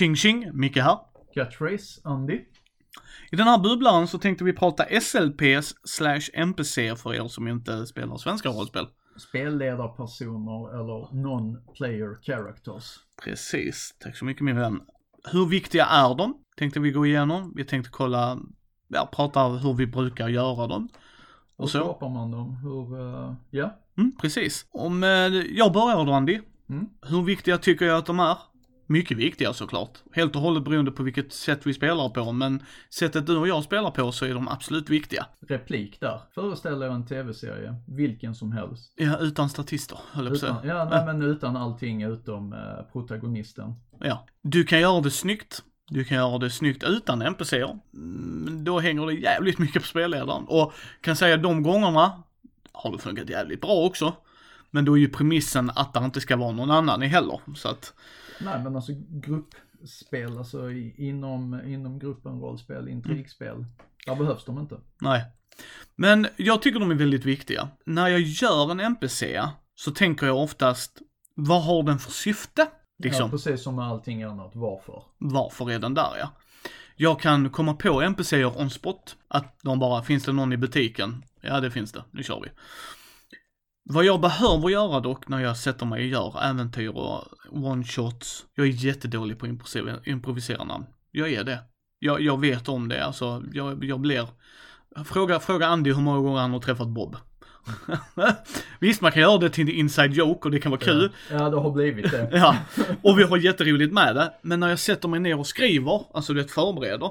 Tjing tjing, Micke här. Catchphrase, Andy. I den här bubblaren så tänkte vi prata SLPS slash NPC för er som inte spelar svenska rollspel. Spelledarpersoner eller non-player characters. Precis, tack så mycket min vän. Hur viktiga är de? Tänkte vi gå igenom. Vi tänkte kolla, ja, prata hur vi brukar göra dem. Hur Och så. skapar man dem? Hur, uh, ja. Mm, precis. Om eh, jag börjar då Andy. Mm. Hur viktiga tycker jag att de är? Mycket viktiga såklart. Helt och hållet beroende på vilket sätt vi spelar på, men sättet du och jag spelar på så är de absolut viktiga. Replik där. Föreställ er en tv-serie, vilken som helst. Ja, utan statister, höll jag på Utan, säga. ja, nej, men utan allting utom eh, protagonisten. Ja. Du kan göra det snyggt. Du kan göra det snyggt utan NPCer. Mm, Då hänger det jävligt mycket på spelledaren. Och kan säga de gångerna har det funkat jävligt bra också. Men då är ju premissen att det inte ska vara någon annan i heller. Så att, Nej men alltså gruppspel, alltså inom, inom gruppen rollspel, intrigspel. Där behövs de inte. nej. Men jag tycker de är väldigt viktiga. När jag gör en NPC så tänker jag oftast, vad har den för syfte? Liksom. Ja, precis som med allting annat. Varför? varför är den där ja. Jag kan komma på NPCer on spot. Att de bara, finns det någon i butiken? Ja det finns det, nu kör vi. Vad jag behöver göra dock när jag sätter mig och gör äventyr och one-shots. Jag är jättedålig på att improvisera. Jag är det. Jag, jag vet om det, alltså jag, jag blir... Fråga, fråga Andy hur många gånger han har träffat Bob. Visst, man kan göra det till en inside joke och det kan vara kul. Ja, det har blivit det. Ja, och vi har jätteroligt med det. Men när jag sätter mig ner och skriver, alltså du vet förbereder.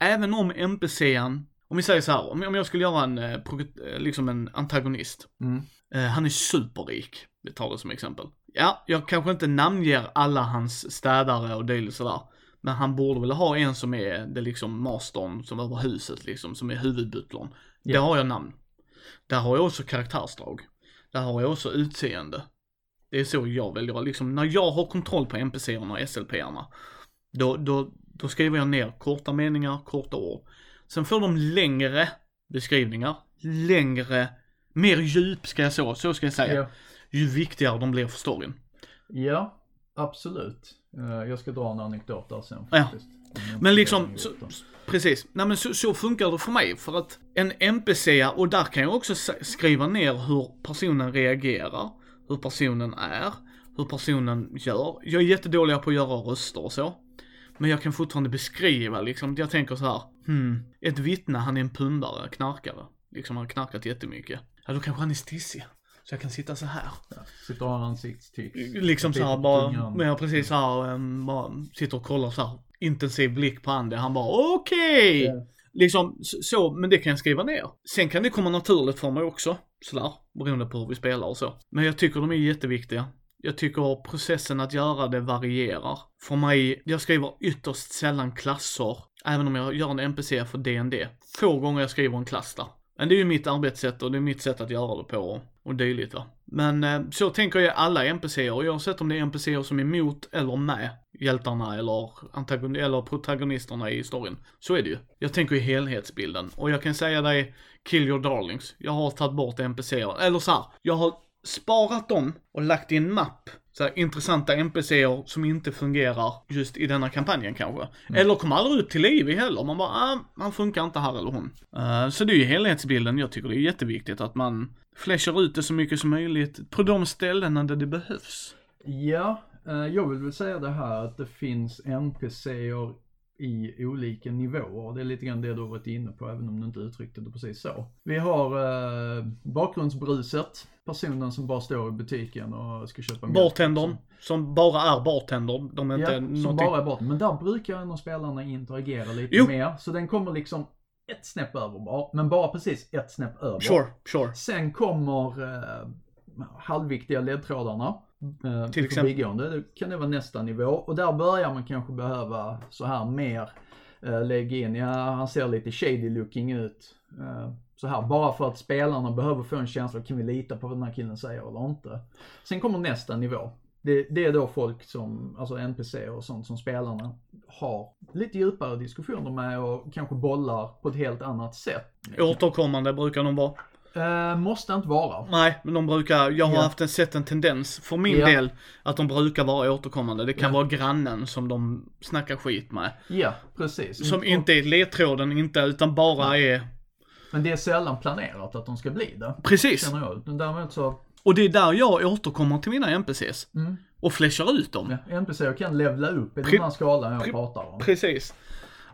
Även om NPCn, om vi säger så här, om jag skulle göra en, eh, eh, liksom en antagonist. Mm. Eh, han är superrik, vi tar det som exempel. Ja, jag kanske inte namnger alla hans städare och dylikt sådär. Men han borde väl ha en som är det liksom mastern som över huset liksom, som är huvudbutlern. Där Ja. har jag namn. Där har jag också karaktärsdrag. Där har jag också utseende. Det är så jag väljer, liksom när jag har kontroll på NPCerna och SLP-erna. Då, då, då skriver jag ner korta meningar, korta ord. Sen får de längre beskrivningar, längre, mer djup ska jag så, så ska jag säga. Ja. Ju viktigare de blir för storyn. ja, absolut. Eh, jag ska dra en anekdot där sen Ja. faktiskt. Jag Men liksom, så, precis. Nej men så, så funkar det för mig. För att en NPC, och där kan jag också skriva ner hur personen reagerar, hur personen är, hur personen gör. Jag är jättedålig på att göra röster och så. Men jag kan fortfarande beskriva liksom, jag tänker så här, hmm, ett vittne, han är en pundare, knarkare. Liksom han har knarkat jättemycket. Ja då kanske han är stissig. Så jag kan sitta så här. Sitter och har ansiktstics. Liksom så här bara, men jag precis så här, um, bara sitter och kollar så här intensiv blick på Andy. Han bara okej! Ja. Liksom så- så, men det kan jag skriva ner. Sen kan det komma naturligt för mig också. Sådär, beroende på hur vi spelar och så. Men jag tycker de är jätteviktiga. Jag tycker processen att göra det varierar. För mig, jag skriver ytterst sällan klasser. Även om jag gör en NPC för D&D. Få gånger jag skriver en klass där. Men det är ju mitt arbetssätt och det är mitt sätt att göra det på och, dylikt va. Men eh, så tänker jag alla NPCer, oavsett om det är NPCer som är mot eller med hjältarna eller, antagon- eller protagonisterna i storyn. Så är det ju. Jag tänker i helhetsbilden. Och jag kan säga dig, kill your darlings. Jag har tagit bort NPCer, eller så här, jag har sparat dem och lagt i en mapp. Så här, intressanta NPCer som inte fungerar just i denna kampanjen kanske. Eller kommer aldrig ut till liv heller. Man bara, ah, han funkar inte här eller hon. Eh, så det är ju helhetsbilden. Jag tycker det är jätteviktigt att man flashar ut det så mycket som möjligt på de ställena där det behövs. Ja, eh, jag vill väl säga det här att det finns NPCer i olika nivåer. Det är lite grann det du har varit inne på, även om du inte uttryckte det precis så. Vi har eh, bakgrundsbruset, personen som bara står i butiken och ska köpa mjölk. Bartendern, som bara är bartender. De är inte Ja, som någonting... bara är bort. Men där brukar ändå spelarna interagera lite Jo. mer. Så den kommer liksom ett snäpp över bara. Men bara precis ett snäpp över. Sure, sure. Sen kommer eh, halvviktiga ledtrådarna. Eh, Till förbigående. Det kan det vara nästa nivå. Och där börjar man kanske behöva så här mer eh, lägga in. Ja, han ser lite shady looking ut. Eh, så här, bara för att spelarna behöver få en känsla, kan vi lita på vad den här killen säger eller inte? Sen kommer nästa nivå. Det, det är då folk som, alltså NPC och sånt som spelarna har lite djupare diskussioner med och kanske bollar på ett helt annat sätt. Återkommande brukar de vara. Eh, måste inte vara. Nej, men de brukar, jag har Ja. haft en, sett en tendens för min Ja. del att de brukar vara återkommande. Det kan Ja. vara grannen som de snackar skit med. Ja, precis. Som Och- inte är ledtråden, inte, utan bara är, Men det är sällan planerat att de ska bli det. precis. Däremot så, Och det är där jag återkommer till mina NPCs. Mm. Och flashar ut dem. ja, NPC kan levla upp i Pri- den här skalan jag pratar om. Precis.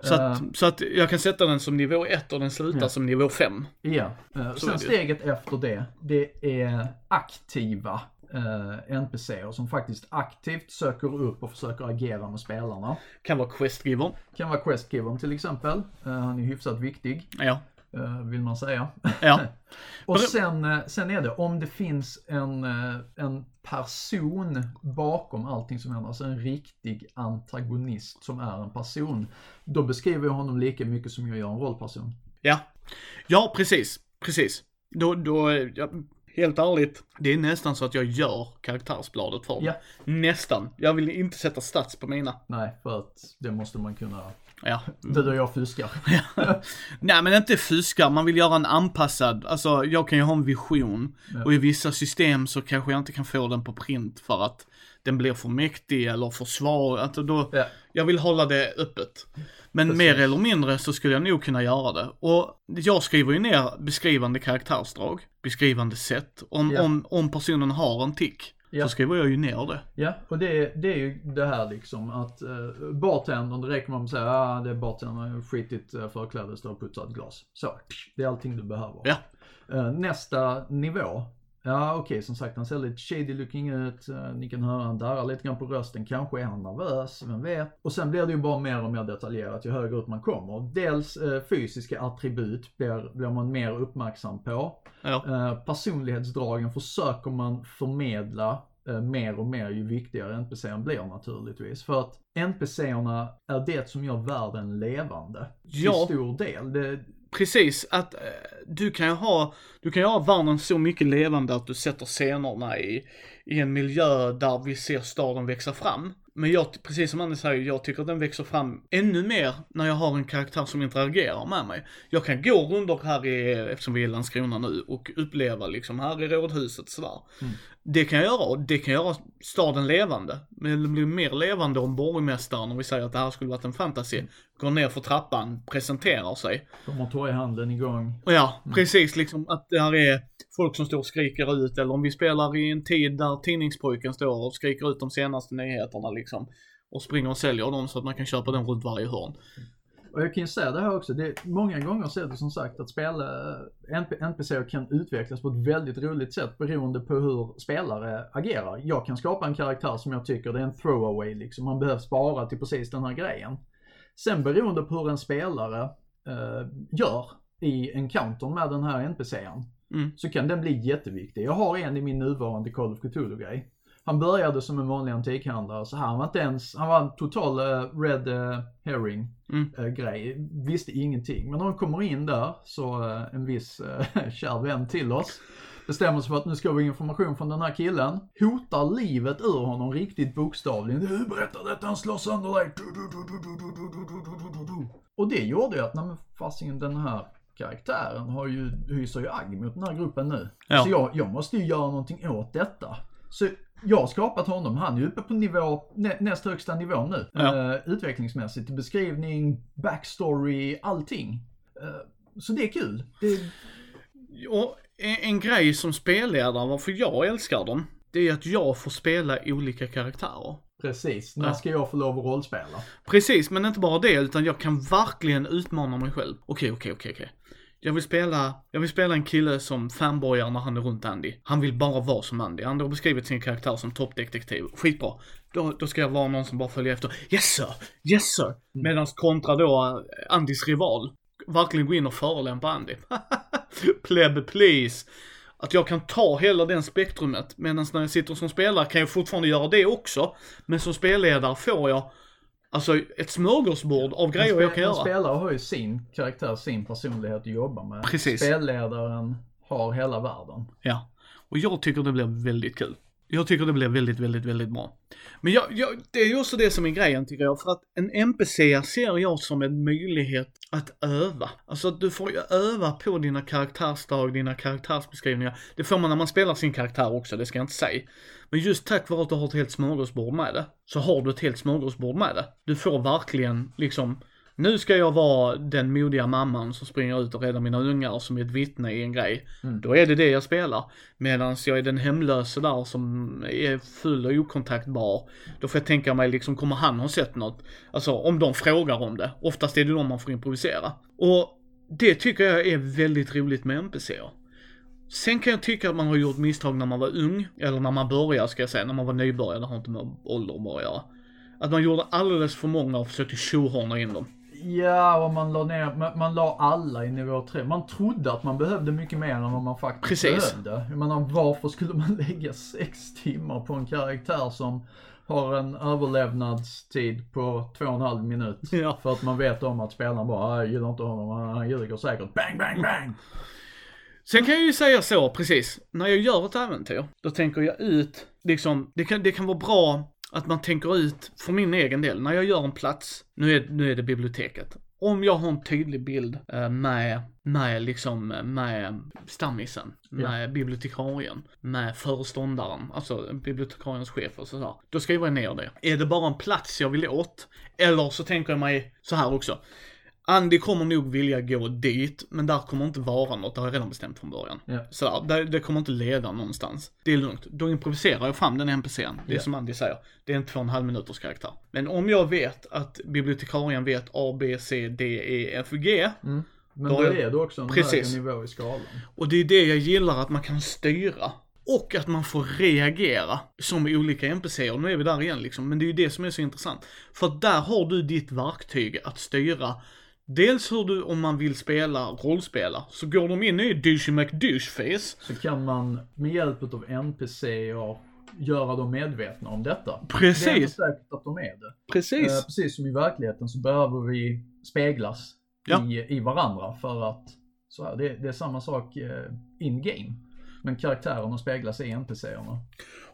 Så att, Eh. så att jag kan sätta den som nivå 1 och den slutar Ja. som nivå 5. Ja, Så är sen steget efter det, det är aktiva eh, NPCer som faktiskt aktivt söker upp och försöker agera med spelarna. Kan vara questgiver. Kan vara Questgivern till exempel. Eh, han är hyfsat viktig, Ja. Eh, vill man säga. Ja. Och sen, eh, sen är det om det finns en, eh, en person bakom allting som händer, alltså en riktig antagonist som är en person. Då beskriver jag honom lika mycket som jag gör en rollperson. Ja. Ja, precis. Precis. Då, då, ja, helt ärligt, det är nästan så att jag gör karaktärsbladet för dem. Ja. Nästan. Jag vill inte sätta stats på mina. Nej, för att det måste man kunna. Ja. Du och jag fuskar. Nej men inte fuskar, man vill göra en anpassad, alltså jag kan ju ha en vision Ja. och i vissa system så kanske jag inte kan få den på print för att den blir för mäktig eller för svag, alltså då, Ja. jag vill hålla det öppet. Men Precis. mer eller mindre så skulle jag nog kunna göra det. Och jag skriver ju ner beskrivande karaktärsdrag, beskrivande sätt. Om, Ja. om, om personen har en tick, Ja. så skriver jag ju ner det. Ja, och det, det är ju det här liksom att uh, bartendern, det räcker med att säga ah, det är bartendern, skitigt uh, förkläde, står och putsar ett glas. Så, det är allting du behöver. Ja. Eh, nästa nivå, ja okej som sagt han ser lite shady looking ut, eh, ni kan höra han darrar lite grann på rösten, kanske är han nervös, vem vet. Och sen blir det ju bara mer och mer detaljerat ju högre upp man kommer. Dels eh, fysiska attribut blir, blir man mer uppmärksam på. Ja. Eh, personlighetsdragen försöker man förmedla eh, mer och mer ju viktigare NPCn blir naturligtvis. För att NPCerna är det som gör världen levande. Ja. Till stor del. Det, Precis, att eh, du kan ju ha, du kan ju ha världen så mycket levande att du sätter scenerna i, i en miljö där vi ser staden växa fram. Men jag, precis som Anders säger, jag tycker att den växer fram ännu mer när jag har en karaktär som interagerar med mig. Jag kan gå runt här i, eftersom vi är i Landskrona nu, och uppleva liksom här i rådhuset sådär. Mm. Det kan jag göra och det kan göra staden levande. Men det blir mer levande om borgmästaren, om vi säger att det här skulle varit en fantasy, går ner för trappan, presenterar sig. kommer torghandeln igång. Ja, precis liksom att det här är folk som står och skriker ut eller om vi spelar i en tid där tidningspojken står och skriker ut de senaste nyheterna liksom. Och springer och säljer dem så att man kan köpa dem runt varje hörn. Och jag kan ju säga det här också, det, många gånger så är det som sagt att spela, eh, NP, NPCer kan utvecklas på ett väldigt roligt sätt beroende på hur spelare agerar. Jag kan skapa en karaktär som jag tycker det är en throwaway liksom, man behöver spara till precis den här grejen. Sen beroende på hur en spelare eh, gör i encountern med den här NPCen Mm. så kan den bli jätteviktig. Jag har en i min nuvarande Call of Cthulhu-grej han började som en vanlig antikhandlare så han var inte ens, han var en total uh, red uh, herring mm. uh, grej. Visste ingenting. Men när han kommer in där så en viss uh, kär vän till oss bestämmer sig för att nu ska vi ha information från den här killen. Hotar livet ur honom riktigt bokstavligen. Du berättar detta, han slår sönder dig. Du, du, du, Och det gjorde ju att, nej men fasiken den här karaktären har ju, hyser ju agg mot den här gruppen nu. Ja. Så jag, jag måste ju göra någonting åt detta. Så jag har skapat honom, han är uppe på nivå, nä, näst högsta nivå nu. Ja. Eh, utvecklingsmässigt, beskrivning, backstory, allting. Eh, så det är kul. Det, Och en, en grej som spelledare, varför jag älskar dem, det är att jag får spela olika karaktärer. precis, när ska jag få lov att rollspela? Precis, men inte bara det, utan jag kan verkligen utmana mig själv. Okej, okej, okej, okej. Jag vill spela, jag vill spela en kille som fanboyar när han är runt Andy. Han vill bara vara som Andy. Han har beskrivit sin karaktär som toppdetektiv. Skitbra. Då, då ska jag vara någon som bara följer efter. Yes sir! Yes sir! Medans kontra då eh, Andys rival. Verkligen gå in och förolämpa Andy. Pleb please. Att jag kan ta hela den spektrumet. Medan när jag sitter som spelare kan jag fortfarande göra det också. Men som spelledare får jag Alltså ett smörgåsbord av grejer en, jag kan en göra. spelare har ju sin karaktär, sin personlighet att jobba med. Precis. Spelledaren har hela världen. Ja. Och jag tycker det blir väldigt kul. Jag tycker det blev väldigt, väldigt, väldigt bra. Men jag, jag, det är ju också det som är grejen tycker jag, för att en NPC ser jag som en möjlighet att öva. Alltså att du får ju öva på dina karaktärsdrag, dina karaktärsbeskrivningar. Det får man när man spelar sin karaktär också, det ska jag inte säga. Men just tack vare att du har ett helt smörgåsbord med det, så har du ett helt smörgåsbord med det. Du får verkligen liksom nu ska jag vara den modiga mamman som springer ut och räddar mina ungar som är ett vittne i en grej. Mm. Då är det det jag spelar. Medan jag är den hemlöse där som är full och okontaktbar. Då får jag tänka mig liksom, kommer han ha sett något? Alltså om de frågar om det. Oftast är det de man får improvisera. Och det tycker jag är väldigt roligt med NPCer. Sen kan jag tycka att man har gjort misstag när man var ung, eller när man började ska jag säga, när man var nybörjare, det har inte med ålder att göra. Att man gjorde alldeles för många och försökte tjohorna in dem. Ja, och man la ner, man, man la alla i nivå 3. Man trodde att man behövde mycket mer än vad man faktiskt Precis. behövde. Jag menar, varför skulle man lägga sex timmar på en karaktär som har en överlevnadstid på två och en halv minut? Ja. För att man vet om att spelaren bara, "Ah, jag gillar inte honom, han ljuger säkert. Bang, bang, bang! Sen kan jag ju säga så, precis. När jag gör ett äventyr, då tänker jag ut, liksom, det kan, det kan vara bra att man tänker ut, för min egen del, när jag gör en plats, nu är, nu är det biblioteket. Om jag har en tydlig bild eh, med, med liksom, eh, med stammisen, med bibliotekarien, med föreståndaren, alltså bibliotekariens chef och sådär. Då skriver jag ner det. Är det bara en plats jag vill åt? Eller så tänker jag mig så här också. Andy kommer nog vilja gå dit, men där kommer inte vara något, det har jag redan bestämt från början. Ja. Sådär, det, det kommer inte leda någonstans. Det är lugnt. Då improviserar jag fram den NPCn. Det är som Andy säger, det är en två och en halv minuters karaktär. Men om jag vet att bibliotekarien vet A, B, C, D, E, F, G. Men Då då är det också en Precis. högre nivå i skalan. Och det är det jag gillar, att man kan styra. Och att man får reagera som olika NPCer. Nu är vi där igen liksom. Men det är ju det som är så intressant. För där har du ditt verktyg att styra Dels hur du, om man vill spela rollspela, så går de in i douchey McDoucheface. Så kan man med hjälp av NPCer göra dem medvetna om detta. Det är Precis. inte säkert att de är det. Eh, Precis. precis som i verkligheten så behöver vi speglas Ja. i, i varandra för att så här, det, det är samma sak eh, in game. Men karaktärerna speglas i NPCerna.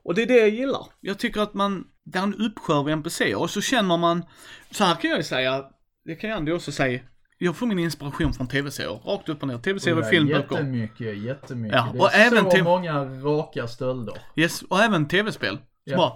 Och det är det jag gillar. Jag tycker att man, det är en uppsjö av NPCer och så känner man, så här kan jag ju säga, det kan jag ändå också säga, jag får min inspiration från tv-serier, rakt upp och ner. Tv-serier filmböcker. Jättemycket, jättemycket. Ja, det och är även så många raka stölder. Yes, och även tv-spel. Ja. bara,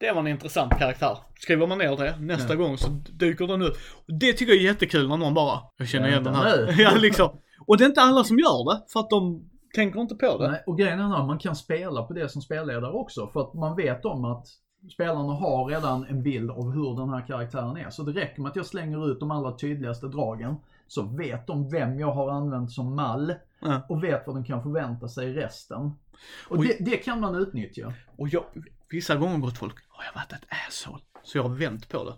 det var en intressant karaktär. Skriver man ner det, nästa Ja. gång så dyker den upp. Det tycker jag är jättekul när någon bara, jag känner igen den här. ja, liksom. Och det är inte alla som gör det, för att de tänker inte på det. Nej, och grejen är att man kan spela på det som spelledare också. För att man vet om att spelarna har redan en bild av hur den här karaktären är. Så det räcker med att jag slänger ut de allra tydligaste dragen. Så vet de vem jag har använt som mall. Och vet vad de kan förvänta sig resten. Och Oj. det, det kan man utnyttja. Och jag, vissa gånger gott folk, har jag varit ett asshole. Så jag har vänt på det.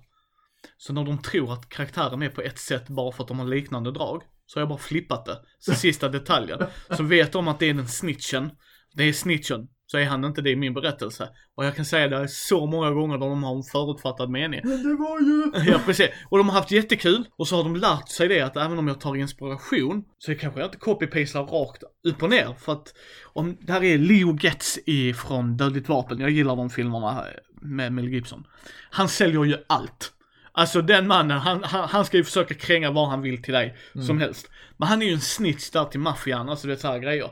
Så när de tror att karaktären är på ett sätt bara för att de har liknande drag, så har jag bara flippat det. Så sista detaljen. Så vet de att det är den snitchen. Det är snitchen. Så är han inte det i min berättelse. Och jag kan säga det är så många gånger där de har en förutfattad mening. Men det var ju... Ja precis. Och de har haft jättekul. Och så har de lärt sig det att även om jag tar inspiration så kanske jag inte copy-pastar rakt upp och ner. För att om, det här är Leo Getz ifrån Dödligt Vapen. Jag gillar de filmerna med Mel Gibson. Han säljer ju allt. Alltså den mannen, han, han, han ska ju försöka kränga vad han vill till dig som helst. Men han är ju en snitch där till maffian, alltså det är så här grejer.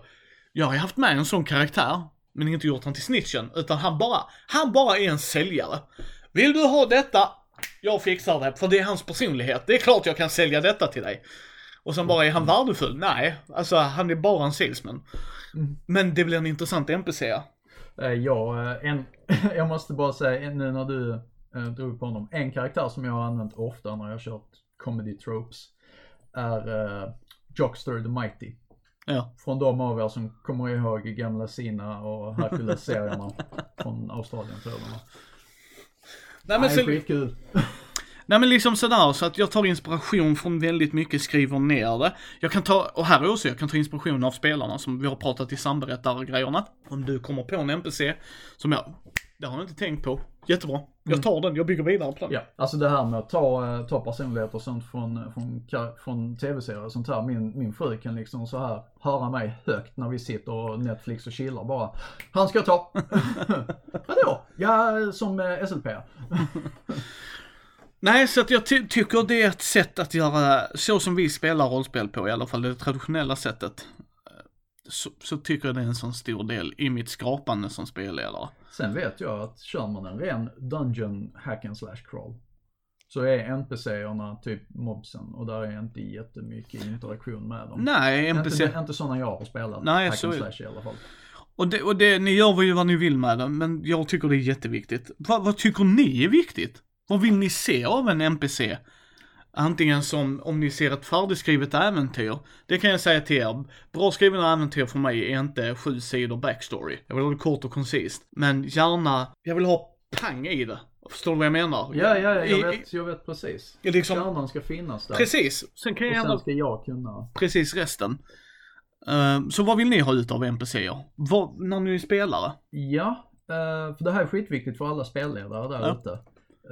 Jag har ju haft med en sån karaktär, men inte gjort han till snitchen. Utan han bara, han bara är en säljare. Vill du ha detta? Jag fixar det, för det är hans personlighet. Det är klart jag kan sälja detta till dig. Och sen bara, är han värdefull? Nej, alltså han är bara en salesman. Men det blir en intressant NPC. Eh, Ja, eh, en, jag måste bara säga nu när du eh, drog på honom. En karaktär som jag har använt ofta när jag har kört comedy tropes är eh, Jockster the Mighty. Ja. Från de av er som kommer ihåg gamla Sina och Hercules-serierna från Australien tror jag. Nej men, Nej, så, nej men liksom sådär, så att jag tar inspiration från väldigt mycket, skriver ner det. Jag kan ta, och här också, jag kan ta inspiration av spelarna som vi har pratat i samberättargrejerna. Om du kommer på en NPC som jag, det har jag inte tänkt på. Jättebra. Jag tar den, jag bygger vidare på den. Ja, alltså det här med att ta, eh, ta personligheter och sånt från, från, ka- från tv-serier och sånt här. Min, min fru kan liksom så här höra mig högt när vi sitter och Netflix och chillar bara. Han ska jag ta. Vadå? Ja, som eh, SLP. Nej, så att jag ty- tycker det är ett sätt att göra, så som vi spelar rollspel på, i alla fall det traditionella sättet. Så, så tycker jag det är en sån stor del i mitt skapande som spelledare. Sen vet jag att kör man en ren Dungeon hack and slash crawl. Så är NPC-erna typ mobsen och där är inte jättemycket interaktion med dem. Nej, NPC. Inte, inte sådana jag har spelat. Nej, hack and slash i alla fall. Och det, och det, ni gör ju vad ni vill med det, men jag tycker det är jätteviktigt. Vad, vad tycker ni är viktigt? Vad vill ni se av en NPC? Antingen som om ni ser ett färdigskrivet äventyr. Det kan jag säga till er. Bra skrivna äventyr för mig är inte sju sidor backstory. Jag vill ha det kort och koncist. Men gärna, jag vill ha pang i det. Förstår du vad jag menar? Ja, ja, ja, I- jag vet, jag vet precis. i, liksom, Kärnan ska finnas där. precis. Sen kan jag Och sen ska jag kunna. precis resten. Eh, så vad vill ni ha ut av NPCer? Vad, när ni är spelare? Ja, eh, för det här är skitviktigt för alla spelledare där Ja. ute.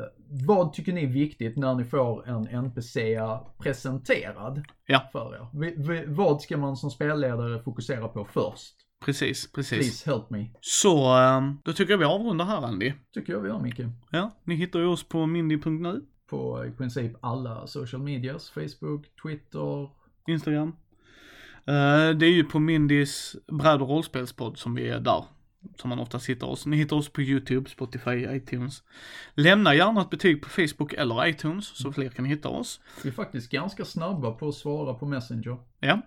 Eh, Vad tycker ni är viktigt när ni får en NPC presenterad Ja. för er? Vad ska man som spelledare fokusera på först? Precis, precis. Please help me. Så, ehm, då tycker jag vi avrundar här Andy. Tycker jag vi gör Micke. Ja, ni hittar ju oss på mindy.nu, På i princip alla social medias. Facebook, Twitter. Instagram. Eh, det är ju på Mindys bräd och rollspelspodd som vi är där. Som man ofta hittar oss. Ni hittar oss på YouTube, Spotify, iTunes. Lämna gärna ett betyg på Facebook eller iTunes så fler kan hitta oss. Vi är faktiskt ganska snabba på att svara på Messenger. Ja.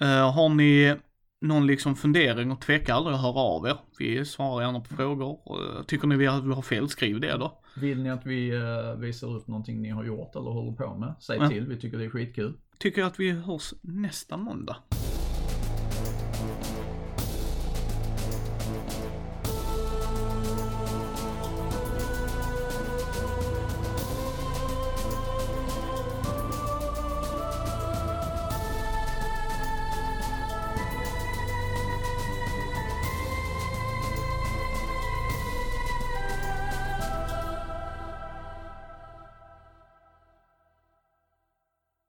Eh, har ni någon liksom fundering och tveka aldrig att höra av er. Vi svarar gärna på frågor. Uh, tycker ni vi har, vi har fel, skriv det då. Vill ni att vi eh, visar upp någonting ni har gjort eller håller på med? Säg Ja. till, vi tycker det är skitkul. Tycker jag att vi hörs nästa måndag.